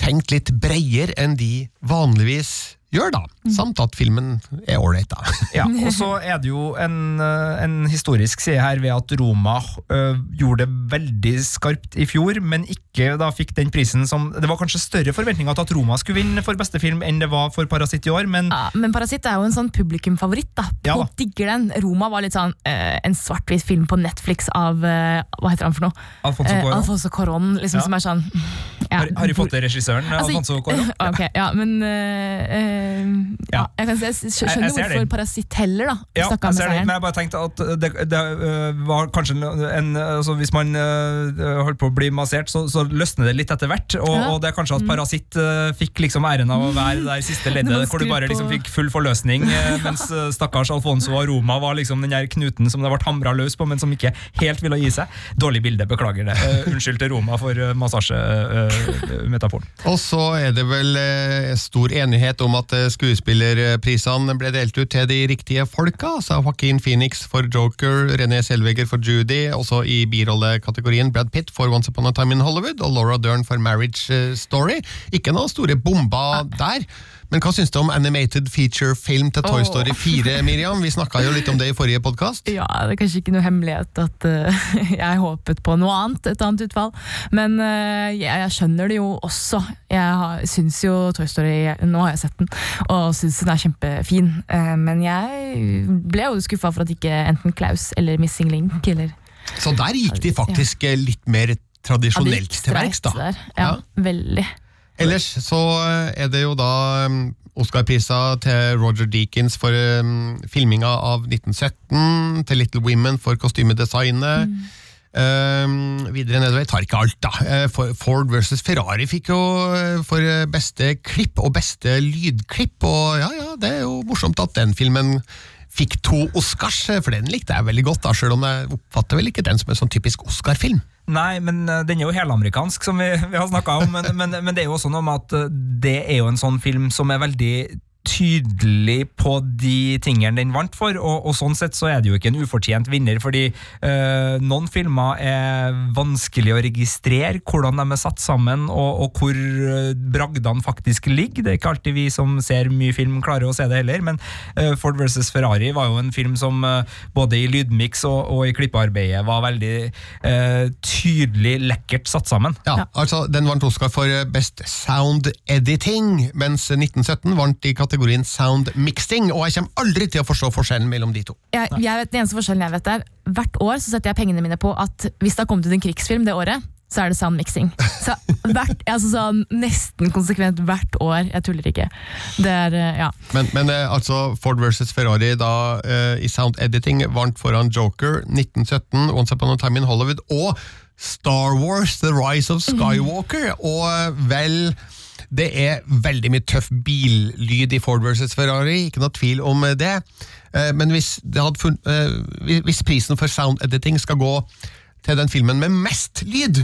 tenkt litt bredere enn de vanligvis gjør, da. Samt at filmen er ålreit, da. Ja, og så er det jo en, eh, en historisk side her ved at Roma ø, gjorde det veldig skarpt i fjor, men ikke da fikk den prisen som Det var kanskje større forventninger til at Roma skulle vinne for beste film enn det var for Parasitt i år, men Ja, men Parasitt er jo en sånn publikumfavoritt. da. Ja Folk digger den. Roma var litt sånn eh, en svart-hvit film på Netflix av eh, Hva heter han for noe? Alfonso Cuarón. Eh, Alfonso Cuarón, liksom, Ja. som er sånn ja, Harry- Potter-regissøren Altså, Alfonso Cuarón. Ok, ja, men ja. Jeg, kan, si- jeg skjønner jeg jeg hvorfor. Parasitt heller, da. Ja, jeg med ser det, seieren. men jeg bare tenkte at det, det øh, var kanskje en, en altså Hvis man uh, holdt på å bli massert, så, så løsner det litt etter hvert. Og, Ja. og det er kanskje at Mm. Parasitt uh, fikk liksom æren av å være det der siste leddet, hvor du bare liksom fikk full forløsning, øh, mens stakkars Alfonso og Roma var liksom den der knuten som det ble hamra løs på, men som ikke helt ville gi seg. Dårlig bilde, beklager det. Uh, unnskyld til Roma for uh, massasjemetaforen. Og så er det vel eh, stor enighet om at eh, skuespillerprisene ble delt ut til de riktige folka. Altså Joaquin Phoenix for Joker, René Selveger for Judy, også i birollekategorien Brad Pitt for Once Upon a Time in Hollywood, og Laura Dern for Marriage eh, Story. Ikke noen store bomber der. Men hva syns du om animated feature-film til Toy. Story 4, Miriam? Vi snakka jo litt om det i forrige podkast. Ja, det er kanskje ikke noe hemmelighet at uh, jeg håpet på noe annet, et annet utfall. Men uh, jeg, jeg skjønner det jo også. Jeg syns jo Toy Story Nå har jeg sett den, og syns den er kjempefin. Uh, men jeg ble jo skuffa for at ikke enten Klaus eller Missing Link eller Så der gikk de faktisk litt mer tradisjonelt til verks, da. Der. Ja, veldig. Ellers så eh, er det jo da um, Oscar-priser til Roger Deakins for um, filminga av 1917, til Little Women for kostymedesignet. Um, videre nedover, jeg tar ikke alt, da. Eh, Ford versus Ferrari fikk jo eh, for beste klipp og beste lydklipp, og ja, ja, det er jo morsomt at den filmen fikk to Oscars, for den likte jeg veldig godt, da, selv om jeg oppfatter vel ikke den som en sånn typisk Oscar-film. Nei, men eh, den er jo helamerikansk, som vi, vi har snakka om. Men, men, men det er jo også noe med at eh, det er jo en sånn film som er veldig tydelig på de tingene den vant for, og, og sånn sett så er det jo ikke en ufortjent vinner, fordi øh, noen filmer er vanskelig å registrere hvordan de er satt sammen, og, og hvor eh, bragdene faktisk ligger. Det er ikke alltid vi som ser mye film klarer å se det heller, men øh, Ford vs. Ferrari var jo en film som øh, både i lydmiks og, og i klippearbeidet var veldig tydelig lekkert satt sammen. Ja, altså Den vant Oscar for Best Sound Editing, mens 1917 vant i kategorien Sound Mixing. Og jeg kommer aldri til å forstå forskjellen mellom de to. Jeg, jeg vet, den eneste forskjellen jeg vet er Hvert år så setter jeg pengene mine på at hvis det har kommet ut en krigsfilm det året, så er det sound mixing. Så hvert, altså sånn, Nesten konsekvent hvert år. Jeg tuller ikke. Det er, eh, ja. Men, men eh, altså Ford versus Ferrari da eh, i Sound Editing vant foran Joker 1917, Once Upon a Time in Hollywood og Star Wars The Rise of Skywalker. Og eh, vel det er veldig mye tøff billyd i Ford versus Ferrari, ikke noe tvil om eh, det. Eh, Men hvis, det hadde funn, eh, hvis- prisen for sound editing skal gå til den filmen med mest lyd,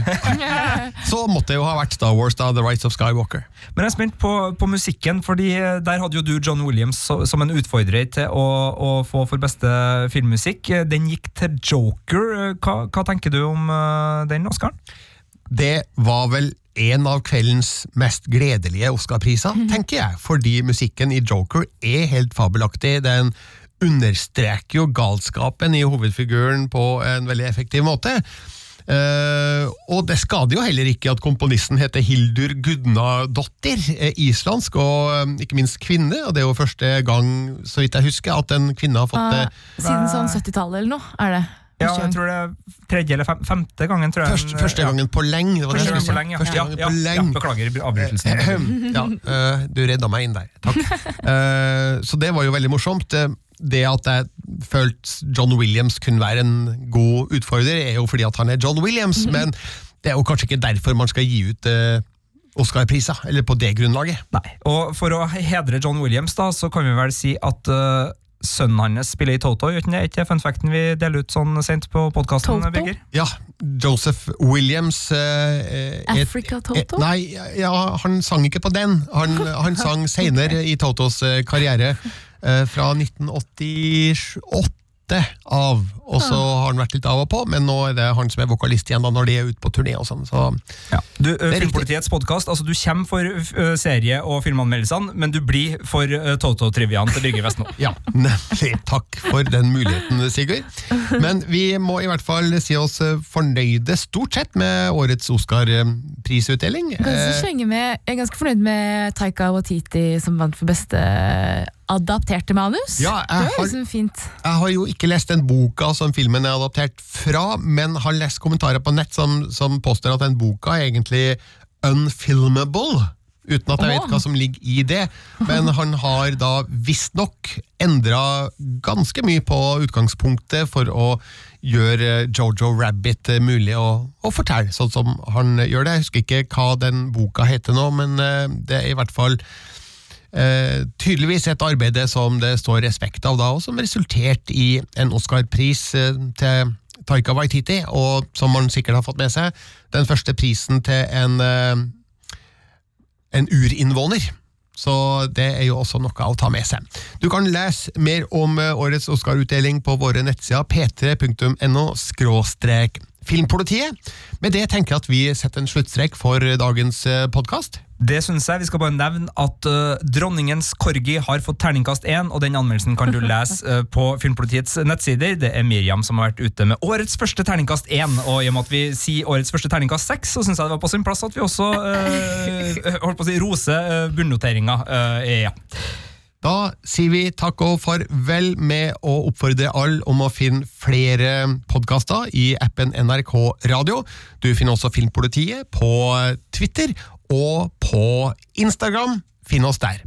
så måtte det jo ha vært Star Wars, da, The Rights of Skywalker. Men jeg er spent på, på musikken, fordi der hadde jo du John Williams som en utfordrer til å, å få for beste filmmusikk. Den gikk til Joker. Hva, hva tenker du om den Oscar? Det var vel en av kveldens mest gledelige Oscar-priser, tenker jeg. Fordi musikken i Joker er helt fabelaktig. Den understreker jo galskapen i hovedfiguren på en veldig effektiv måte. Uh, og det skader jo heller ikke at komponisten heter Hildur Gudnadottir, eh, islandsk og um, ikke minst kvinne. Og det er jo første gang, så vidt jeg husker, at en kvinne har fått det. Ah, Siden sånn 70-tallet eller noe, er det. Ja, jeg tror det er tredje eller fem, femte gangen. tror jeg. Første, første gangen på lenge. Det var Første gangen på lenge, ja. Første Ja, gangen ja, på ja, lenge. beklager avbrytelsen. ja, eh, du redda meg inn der. Takk. Eh, så det var jo veldig morsomt. Eh, Det at jeg følte John Williams kunne være en god utfordrer, er jo fordi at han er John Williams, men det er jo kanskje ikke derfor man skal gi ut Oscar-priser, eller på det grunnlaget. Nei. Og for å hedre John Williams, da, så kan vi vel si at sønnen hans spiller i Toto. Gjør ikke det? Ikke fun facten vi deler ut sånn sent på podkasten, Toto? Birger? Ja, Joseph Williams eh, eh, Africa Toto? Et, nei, ja, han sang ikke på den. Han, han sang senere i Totos eh, karriere, eh, fra 1988 av. Og så har han vært litt av og på, men nå er det han som er vokalist igjen da når de er ute på turné. og sånn. Så Ja. Du, Filmpolitiets podkast, altså du kommer for serie- og filmanmeldelsene, men du blir for uh, Toto-triviaen til Birger Vestmo. ja, nemlig. Takk for den muligheten, Sigurd. Men vi må i hvert fall si oss fornøyde stort sett med årets Oscar-prisutdeling. Eh, jeg er ganske fornøyd med Taika Waititi som vant for beste adapterte manus. Ja, jeg det har- liksom fint. Jeg har jo ikke lest den boka som filmen er adaptert fra, men har lest kommentarer på nett som, som påstår at den boka er egentlig unfilmable. Uten at jeg vet hva som ligger i det. Men han har da visstnok endra ganske mye på utgangspunktet for å gjøre Jojo Rabbit mulig å, å fortelle, sånn som han gjør det. Jeg husker ikke hva den boka heter nå, men eh, det er i hvert fall eh, tydeligvis et arbeid som det står respekt av da, og som resulterte i en Oscar-pris eh, til Taika Waititi, og som man sikkert har fått med seg, den første prisen til en, eh, en urinnvåner. Så det er jo også noe å ta med seg. Du kan lese mer om eh, årets Oscar-utdeling på våre nettsider p3.no filmpolitiet. Med det tenker jeg at vi setter en sluttstrek for dagens podkast. Det syns jeg. Vi skal bare nevne at uh, dronningens corgi har fått terningkast én, og den anmeldelsen kan du lese uh, på Filmpolitiets nettsider. Det er Miriam som har vært ute med årets første terningkast én, og i og med at vi sier årets første terningkast seks, så syns jeg det var på sin plass at vi også uh, holdt på å si roser uh, bunnoteringa. ja. Da sier vi takk og farvel med å oppfordre alle om å finne flere podkaster i appen NRK Radio. Du finner også Filmpolitiet på Twitter og på Instagram. Finn oss der.